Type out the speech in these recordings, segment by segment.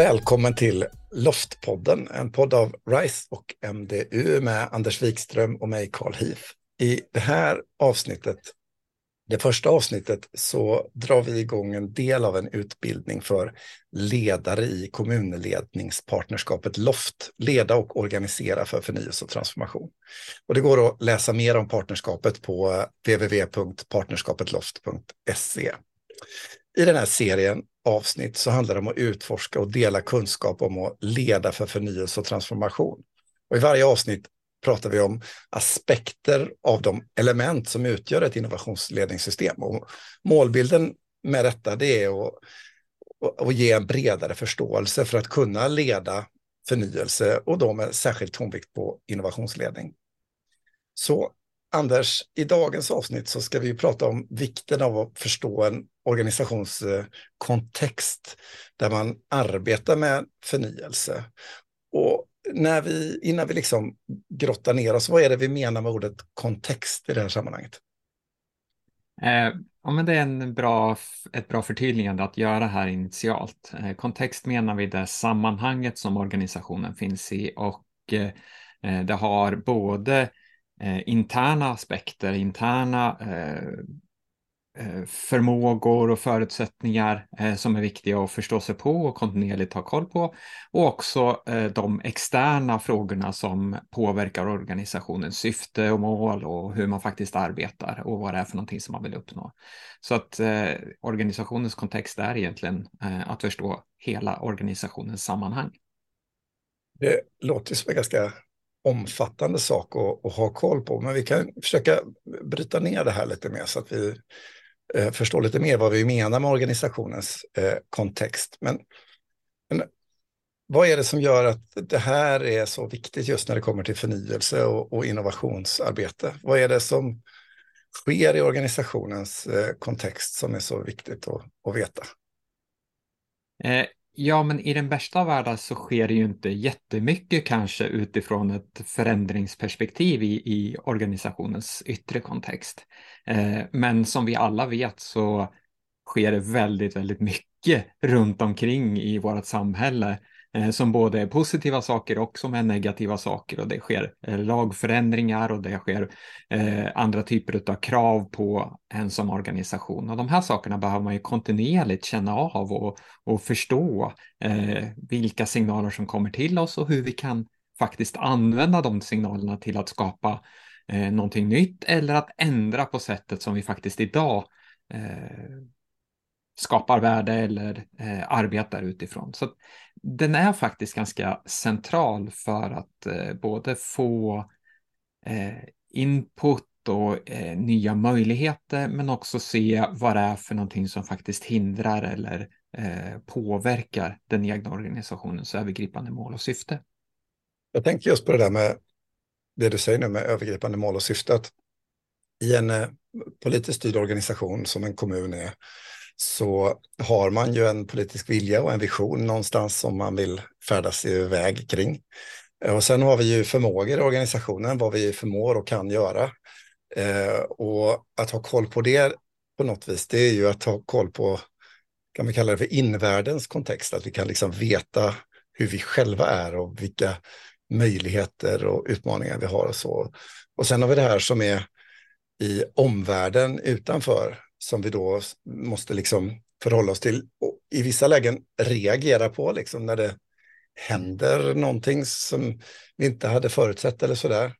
Välkommen till Loftpodden, en podd av RISE och MDU med Anders Wikström och mig, Carl Heath. I det här avsnittet, det första avsnittet, så drar vi igång en del av en utbildning för ledare i kommunledningspartnerskapet LOFT, leda och organisera för förnyelse och transformation. Och det går att läsa mer om partnerskapet på www.partnerskapetloft.se. I den här serien avsnitt så handlar det om att utforska och dela kunskap om att leda för förnyelse och transformation. Och I varje avsnitt pratar vi om aspekter av de element som utgör ett innovationsledningssystem. Och målbilden med detta det är att, att ge en bredare förståelse för att kunna leda förnyelse och då med särskild tonvikt på innovationsledning. Så Anders, i dagens avsnitt så ska vi prata om vikten av att förstå en organisationskontext där man arbetar med förnyelse. Och när vi, innan vi liksom grottar ner oss, vad är det vi menar med ordet kontext i det här sammanhanget? Eh, ja, men det är en bra, ett bra förtydligande att göra här initialt. Eh, kontext menar vi det sammanhanget som organisationen finns i och eh, eh det har både eh, interna aspekter, interna eh, Eh, förmågor och förutsättningar eh, som är viktiga att förstå sig på och kontinuerligt ha koll på. Och också eh, de externa frågorna som påverkar organisationens syfte och mål och hur man faktiskt arbetar och vad det är för någonting som man vill uppnå. Så att organisationens kontext är egentligen att förstå hela organisationens sammanhang. Det låter som en ganska omfattande sak att, att, ha koll på. Men vi kan försöka bryta ner det här lite mer så att vi eh, förstå lite mer vad vi menar med organisationens eh, kontext. Men, men, vad är det som gör att det här är så viktigt just när det kommer till förnyelse och, och innovationsarbete? Vad är det som sker i organisationens eh, kontext som är så viktigt att, att veta? Eh, Ja, men i den bästa av världar så sker det ju inte jättemycket kanske utifrån ett förändringsperspektiv i, i organisationens yttre kontext. Eh, men som vi alla vet så sker det väldigt, väldigt mycket runt omkring i vårt samhälle Eh, som både är positiva saker och som är negativa saker och det sker eh, lagförändringar och det sker eh, andra typer av krav på en som organisation. Och de här sakerna behöver man ju kontinuerligt känna av och, och förstå vilka signaler som kommer till oss och hur vi kan faktiskt använda de signalerna till att skapa eh, någonting nytt eller att ändra på sättet som vi faktiskt idag skapar värde eller eh, arbetar utifrån. Så den är faktiskt ganska central för att eh, både få eh, input och eh, nya möjligheter men också se vad det är för någonting som faktiskt hindrar eller eh, påverkar den egna organisationens övergripande mål och syfte. Jag tänker just på det där med det du säger nu med övergripande mål och syfte. Att I en eh, politiskt styrd organisation som en kommun är så har man ju en politisk vilja och en vision någonstans som man vill färdas iväg kring. Eh, och sen har vi ju förmågor i organisationen, vad vi förmår och kan göra. Eh, och att ha koll på det på något vis, det är ju att ha koll på, kan vi kalla det för invärldens kontext, att vi kan liksom veta hur vi själva är och vilka möjligheter och utmaningar vi har och så. Och sen har vi det här som är i omvärlden utanför som vi då måste liksom förhålla oss till och i vissa lägen reagera på liksom när det händer någonting som vi inte hade förutsett eller sådär.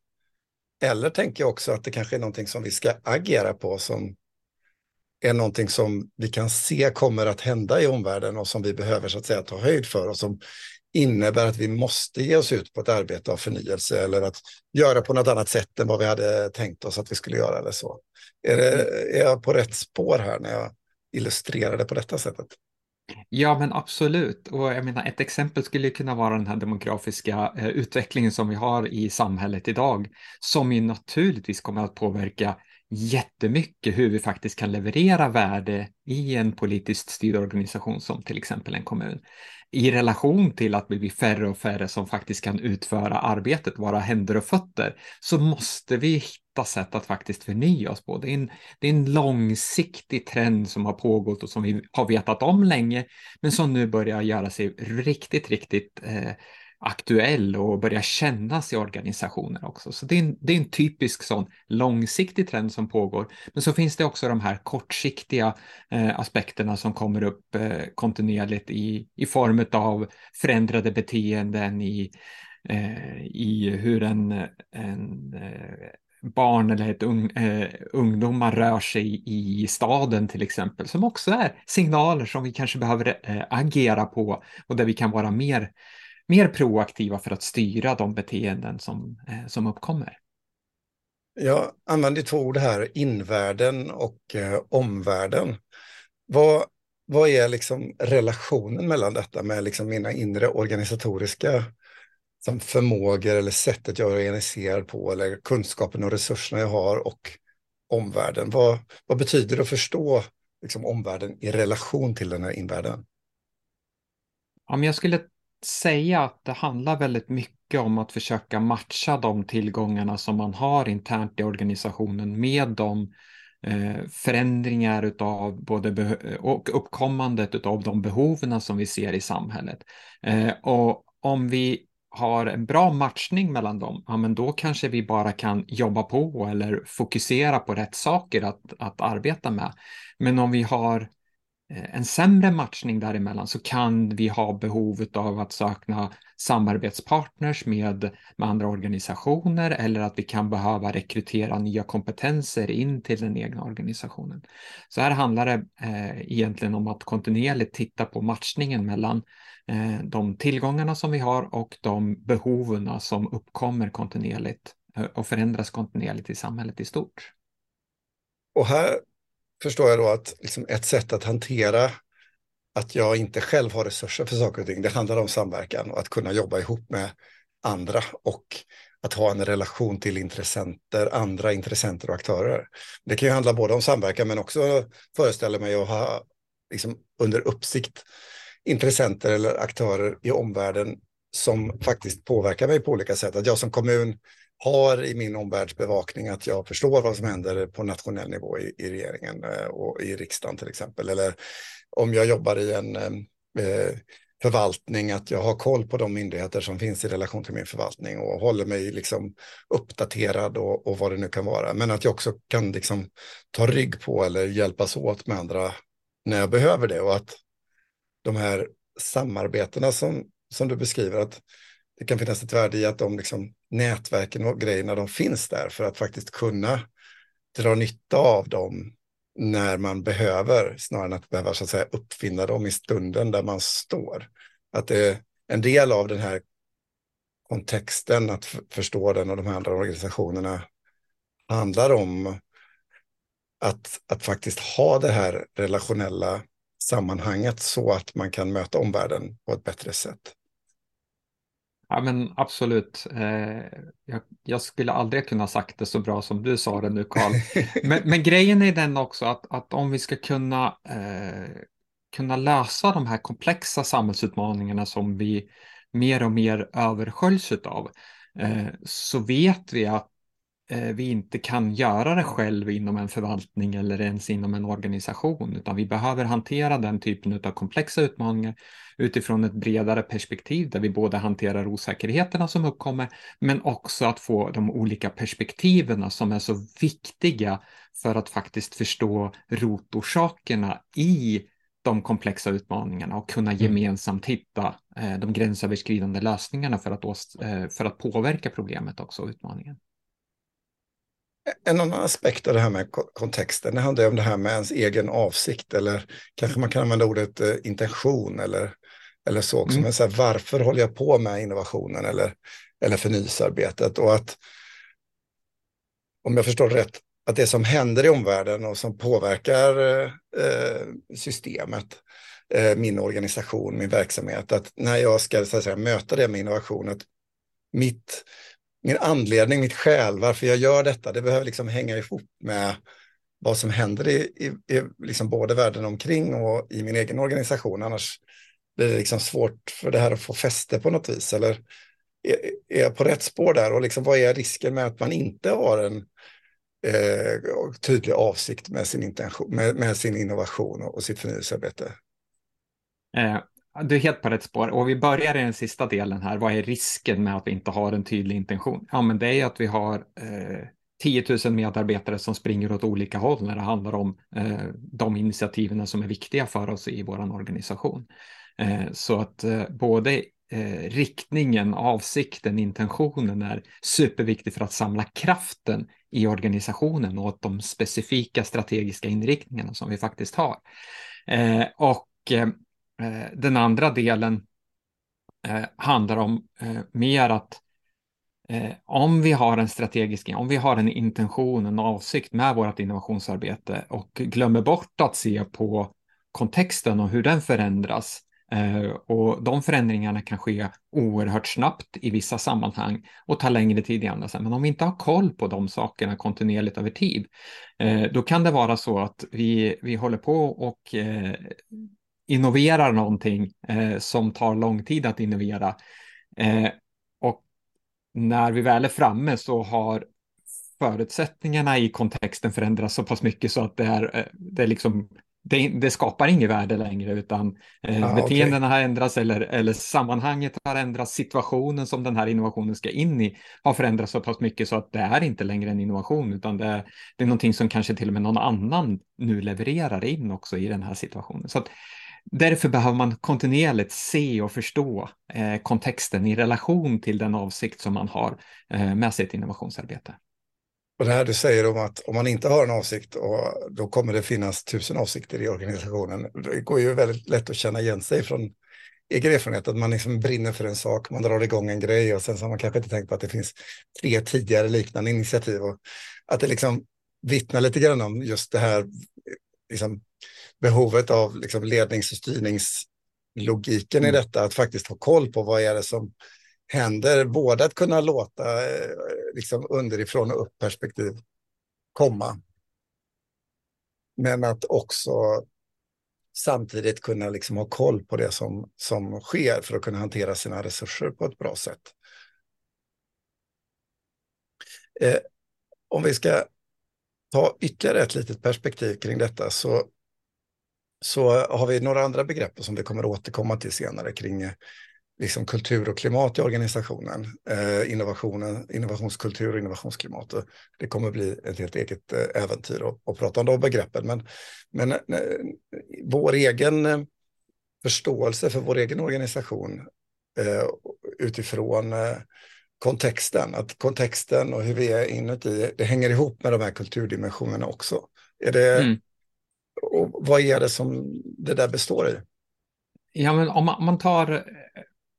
Eller tänker jag också att det kanske är någonting som vi ska agera på som är någonting som vi kan se kommer att hända i omvärlden och som vi behöver så att säga ta höjd för och som innebär att vi måste ge oss ut på ett arbete av förnyelse eller att göra på något annat sätt än vad vi hade tänkt oss att vi skulle göra eller så. Är, det, är jag på rätt spår här när jag illustrerar det på detta sättet? Ja, men absolut. Och jag menar, ett exempel skulle kunna vara den här demografiska eh, utvecklingen som vi har i samhället idag, som ju naturligtvis kommer att påverka jättemycket hur vi faktiskt kan leverera värde i en politiskt styrd organisation som till exempel en kommun. I relation till att vi blir färre och färre som faktiskt kan utföra arbetet, vara händer och fötter, så måste vi hitta sätt att faktiskt förnya oss på. Det är, en, det är en långsiktig trend som har pågått och som vi har vetat om länge, men som nu börjar göra sig riktigt, riktigt eh, aktuell och börjar kännas i organisationer också. Så det är, en, det är en typisk sån långsiktig trend som pågår. Men så finns det också de här kortsiktiga eh, aspekterna som kommer upp eh, kontinuerligt i, i form av förändrade beteenden i, eh, i hur en, en eh, barn eller ett ung, eh, ungdomar rör sig i staden till exempel, som också är signaler som vi kanske behöver eh, agera på och där vi kan vara mer mer proaktiva för att styra de beteenden som, eh, som uppkommer. Jag använder två ord här, invärlden och eh, omvärlden. Vad, vad är liksom relationen mellan detta med liksom mina inre organisatoriska som förmågor eller sättet jag är organiserad på eller kunskapen och resurserna jag har och omvärlden? Vad, vad betyder det att förstå liksom, omvärlden i relation till den här invärlden? Om jag skulle säga att det handlar väldigt mycket om att försöka matcha de tillgångarna som man har internt i organisationen med de eh, förändringar utav både och uppkommandet av de behoven som vi ser i samhället. Eh, och om vi har en bra matchning mellan dem, ja men då kanske vi bara kan jobba på eller fokusera på rätt saker att, att arbeta med. Men om vi har Eh, en sämre matchning däremellan så kan vi ha behov av att sakna samarbetspartners med, med andra organisationer eller att vi kan behöva rekrytera nya kompetenser in till den egna organisationen. Så här handlar det eh, egentligen om att kontinuerligt titta på matchningen mellan eh, de tillgångarna som vi har och de behoven som uppkommer kontinuerligt eh, och förändras kontinuerligt i samhället i stort. Och här förstår jag då att liksom ett sätt att hantera att jag inte själv har resurser för saker och ting, det handlar om samverkan och att kunna jobba ihop med andra och att ha en relation till intressenter, andra intressenter och aktörer. Det kan ju handla både om samverkan men också föreställer mig att ha liksom, under uppsikt intressenter eller aktörer i omvärlden som faktiskt påverkar mig på olika sätt. Att jag som kommun har i min omvärldsbevakning att jag förstår vad som händer på nationell nivå i, i regeringen eh, och i riksdagen till exempel. Eller om jag jobbar i en eh, eh, förvaltning, att jag har koll på de myndigheter som finns i relation till min förvaltning och håller mig liksom uppdaterad och, och vad det nu kan vara. Men att jag också kan liksom ta rygg på eller hjälpas åt med andra när jag behöver det och att de här samarbetena som, som du beskriver, att det kan finnas ett värde i att de liksom, nätverken och grejerna de finns där för att faktiskt kunna dra nytta av dem när man behöver, snarare än att behöva så att säga, uppfinna dem i stunden där man står. Att det är en del av den här kontexten, att förstå den och de här andra organisationerna handlar om att, att faktiskt ha det här relationella sammanhanget så att man kan möta omvärlden på ett bättre sätt. Ja, men absolut. Eh, jag, jag, skulle aldrig kunna sagt det så bra som du sa det nu, Karl. Men, men, grejen är den också att, att om vi ska kunna, eh, kunna lösa de här komplexa samhällsutmaningarna som vi mer och mer översköljs av, eh, så vet vi att vi inte kan göra det själv inom en förvaltning eller ens inom en organisation, utan vi behöver hantera den typen av komplexa utmaningar utifrån ett bredare perspektiv där vi både hanterar osäkerheterna som uppkommer, men också att få de olika perspektiven som är så viktiga för att faktiskt förstå rotorsakerna i de komplexa utmaningarna och kunna mm. gemensamt hitta eh, de gränsöverskridande lösningarna för att, eh, för att påverka problemet också, utmaningen. En annan aspekt av det här med kontexten, det handlar om det här med ens egen avsikt eller kanske man kan använda ordet eh, intention eller, eller så också. Mm. Men så här, varför håller jag på med innovationen eller, eller förnyelsearbetet? Och att, om jag förstår rätt, att det som händer i omvärlden och som påverkar eh, systemet, eh, min organisation, min verksamhet, att när jag ska så att säga, möta det med innovationen, mitt min anledning, mitt skäl, varför jag gör detta, det behöver liksom hänga ihop med vad som händer i, i, i liksom både världen omkring och i min egen organisation. Annars blir det liksom svårt för det här att få fäste på något vis. Eller är, är jag på rätt spår där? Och liksom, vad är risken med att man inte har en, eh, tydlig avsikt med sin, intention, med, med sin innovation och, och sitt förnyelsearbete. Eh, du är helt på rätt spår. Och vi börjar i den sista delen här. Vad är risken med att vi inte har en tydlig intention? Ja, men det är att vi har eh, 10 000 medarbetare som springer åt olika håll när det handlar om eh, de initiativen som är viktiga för oss i vår organisation. Eh, så att eh, både eh, riktningen, avsikten, intentionen är superviktig för att samla kraften i organisationen och de specifika strategiska inriktningarna som vi faktiskt har. Eh, och eh, Eh, den andra delen eh, handlar om eh, mer att om vi har en strategisk, om vi har en intention, en avsikt med vårt innovationsarbete och glömmer bort att se på kontexten och hur den förändras och de förändringarna kan ske oerhört snabbt i vissa sammanhang och ta längre tid i andra. Men om vi inte har koll på de sakerna kontinuerligt över tid, då kan det vara så att vi, vi håller på och innoverar någonting eh, som tar lång tid att innovera eh, när vi väl är framme så har förutsättningarna i kontexten förändrats så pass mycket så att det är, eh, det är liksom det, det, skapar inget värde längre utan eh, ah, beteendena okay. har ändrats eller, eller sammanhanget har ändrats, situationen som den här innovationen ska in i har förändrats så pass mycket så att det är inte längre en innovation utan det, det är någonting som kanske till och med någon annan nu levererar in också i den här situationen. Så att Därför behöver man kontinuerligt se och förstå eh, kontexten i relation till den avsikt som man har eh, med sitt innovationsarbete. Och det här du säger om att om man inte har en avsikt och då kommer det finnas tusen avsikter i organisationen. Det går ju väldigt lätt att känna igen sig från egen erfarenhet att man liksom brinner för en sak, man drar igång en grej och sen så har man kanske inte tänkt på att det finns tre tidigare liknande initiativ och att det liksom vittnar lite grann om just det här liksom, behovet av liksom lednings och styrningslogiken mm. i detta, att faktiskt ha koll på vad är det som händer, både att kunna låta eh, liksom underifrån och upp perspektiv komma, men att också samtidigt kunna liksom ha koll på det som, som sker för att kunna hantera sina resurser på ett bra sätt. Eh, om vi ska ta ytterligare ett litet perspektiv kring detta så så har vi några andra begrepp som vi kommer återkomma till senare kring eh, liksom kultur och klimat i organisationen, eh, innovationen, innovationskultur och innovationsklimat. Det kommer bli ett helt eget eh, äventyr att, prata om de begreppen. Men, men eh, vår egen förståelse för vår egen organisation eh, utifrån kontexten, att kontexten och hur vi är inuti, det hänger ihop med de här kulturdimensionerna också. Är det, mm. Och vad är det som det där består i? Ja, men om man tar eh,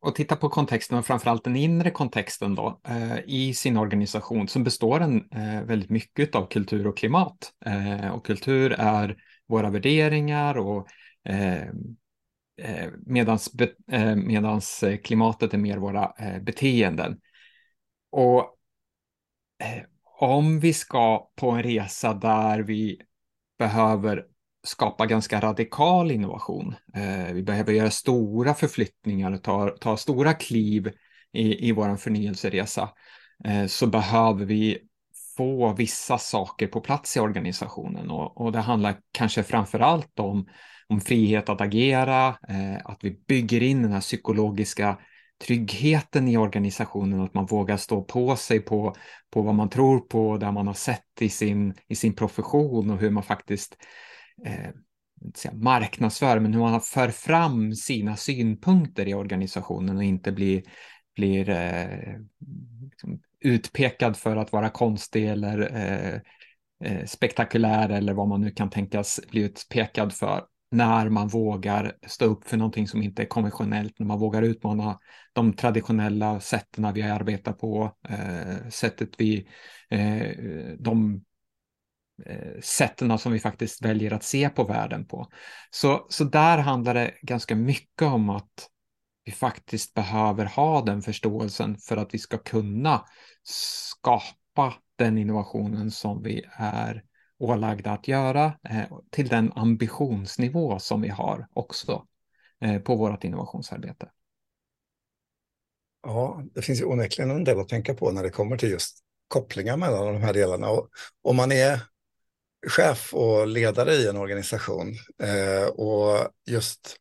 och tittar på kontexten och framförallt den inre kontexten då eh, i sin organisation så består den eh, väldigt mycket av kultur och klimat. Eh, och kultur är våra värderingar och eh, eh, medans, medans klimatet är mer våra beteenden. Och om vi ska på en resa där vi behöver skapa ganska radikal innovation. Eh, vi behöver göra stora förflyttningar och ta, ta stora kliv i, i vår förnyelseresa. Eh, så behöver vi få vissa saker på plats i organisationen och, och det handlar kanske framför allt om, om frihet att agera, eh, att vi bygger in den här psykologiska tryggheten i organisationen, att man vågar stå på sig på, på vad man tror på, där man har sett i sin, i sin profession och hur man faktiskt eh, säga marknadsför, men hur man för fram sina synpunkter i organisationen och inte blir, blir eh, liksom utpekad för att vara konstig eller eh, eh, spektakulär eller vad man nu kan tänkas bli utpekad för när man vågar stå upp för någonting som inte är konventionellt, när man vågar utmana de traditionella sätten vi arbetar på, eh, sättet vi, eh, de Eh, sätten som vi faktiskt väljer att se på världen på. Så, så där handlar det ganska mycket om att vi faktiskt behöver ha den förståelsen för att vi ska kunna skapa den innovationen som vi är ålagda att göra eh, till den ambitionsnivå som vi har också eh, på vårt innovationsarbete. Ja, det finns ju onekligen en del att tänka på när det kommer till just kopplingar mellan de här delarna. Och om man är chef och ledare i en organisation eh, och just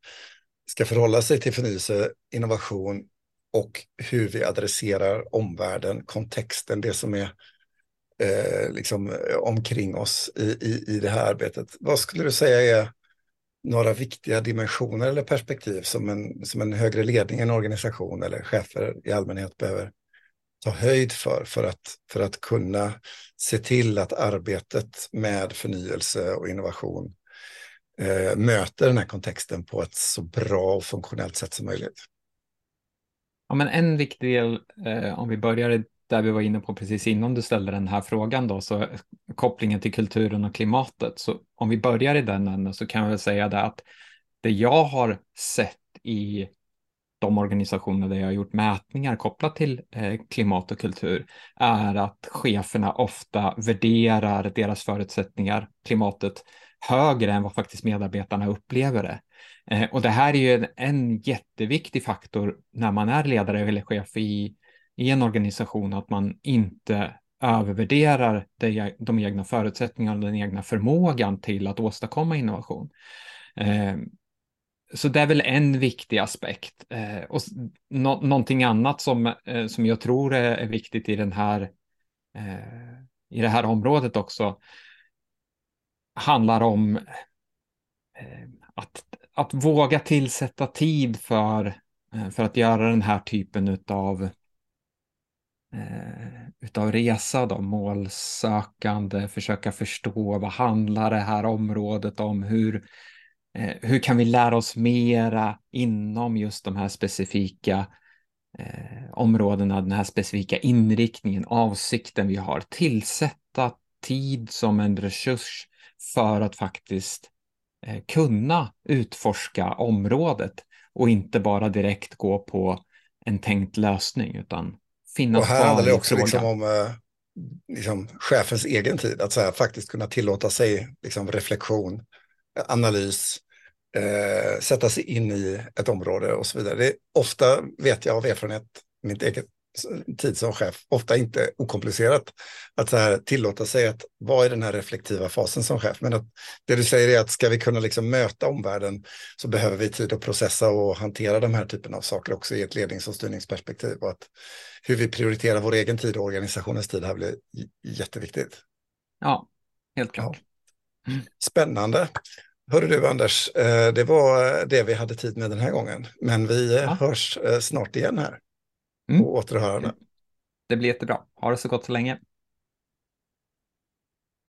ska förhålla sig till förnyelse, innovation och hur vi adresserar omvärlden, kontexten, det som är eh, liksom, eh, omkring oss i, i, i det här arbetet. Vad skulle du säga är några viktiga dimensioner eller perspektiv som en, som en högre ledning i en organisation eller chefer i allmänhet behöver ta höjd för, för att, för att kunna se till att arbetet med förnyelse och innovation eh, möter den här kontexten på ett så bra och funktionellt sätt som möjligt. Ja, men en viktig del, eh, om vi börjar där vi var inne på precis innan du ställde den här frågan då, så kopplingen till kulturen och klimatet. Så om vi börjar i den änden så kan jag väl säga det att det jag har sett i de organisationer där jag har gjort mätningar kopplat till eh, klimat och kultur är att cheferna ofta värderar deras förutsättningar, klimatet, högre än vad faktiskt medarbetarna upplever det. Eh, och det här är ju en, en jätteviktig faktor när man är ledare eller chef i, i en organisation, att man inte övervärderar de, de egna förutsättningarna och den egna förmågan till att åstadkomma innovation. Eh, så det är väl en viktig aspekt. Eh, och no någonting annat som, eh, som jag tror är, är viktigt i, den här, eh, i det här området också handlar om eh, att, att våga tillsätta tid för, eh, för att göra den här typen av eh, utav resa, då, målsökande, försöka förstå vad handlar det här området om, hur, Eh, hur kan vi lära oss mera inom just de här specifika eh, områdena, den här specifika inriktningen, avsikten vi har. Tillsätta tid som en resurs för att faktiskt eh, kunna utforska området och inte bara direkt gå på en tänkt lösning utan finnas kvar. Och här handlar det också liksom om eh, liksom, chefens egen tid, att så här, faktiskt kunna tillåta sig liksom, reflektion analys, eh, sätta sig in i ett område och så vidare. Det är ofta, vet jag av erfarenhet, mitt eget tid som chef, ofta inte okomplicerat att så här, tillåta sig att vara i den här reflektiva fasen som chef. Men att det du säger är att ska vi kunna liksom möta omvärlden så behöver vi tid att processa och hantera de här typen av saker också i ett lednings och styrningsperspektiv. Och att hur vi prioriterar vår egen tid och organisationens tid här blir jätteviktigt. Ja, helt klart. Ja. Spännande. Hörru du Anders, eh, det var det vi hade tid med den här gången. Men vi eh, ja. hörs eh, snart igen här. Mm. På återhörande. Det blir jättebra. Ha det så gott så länge.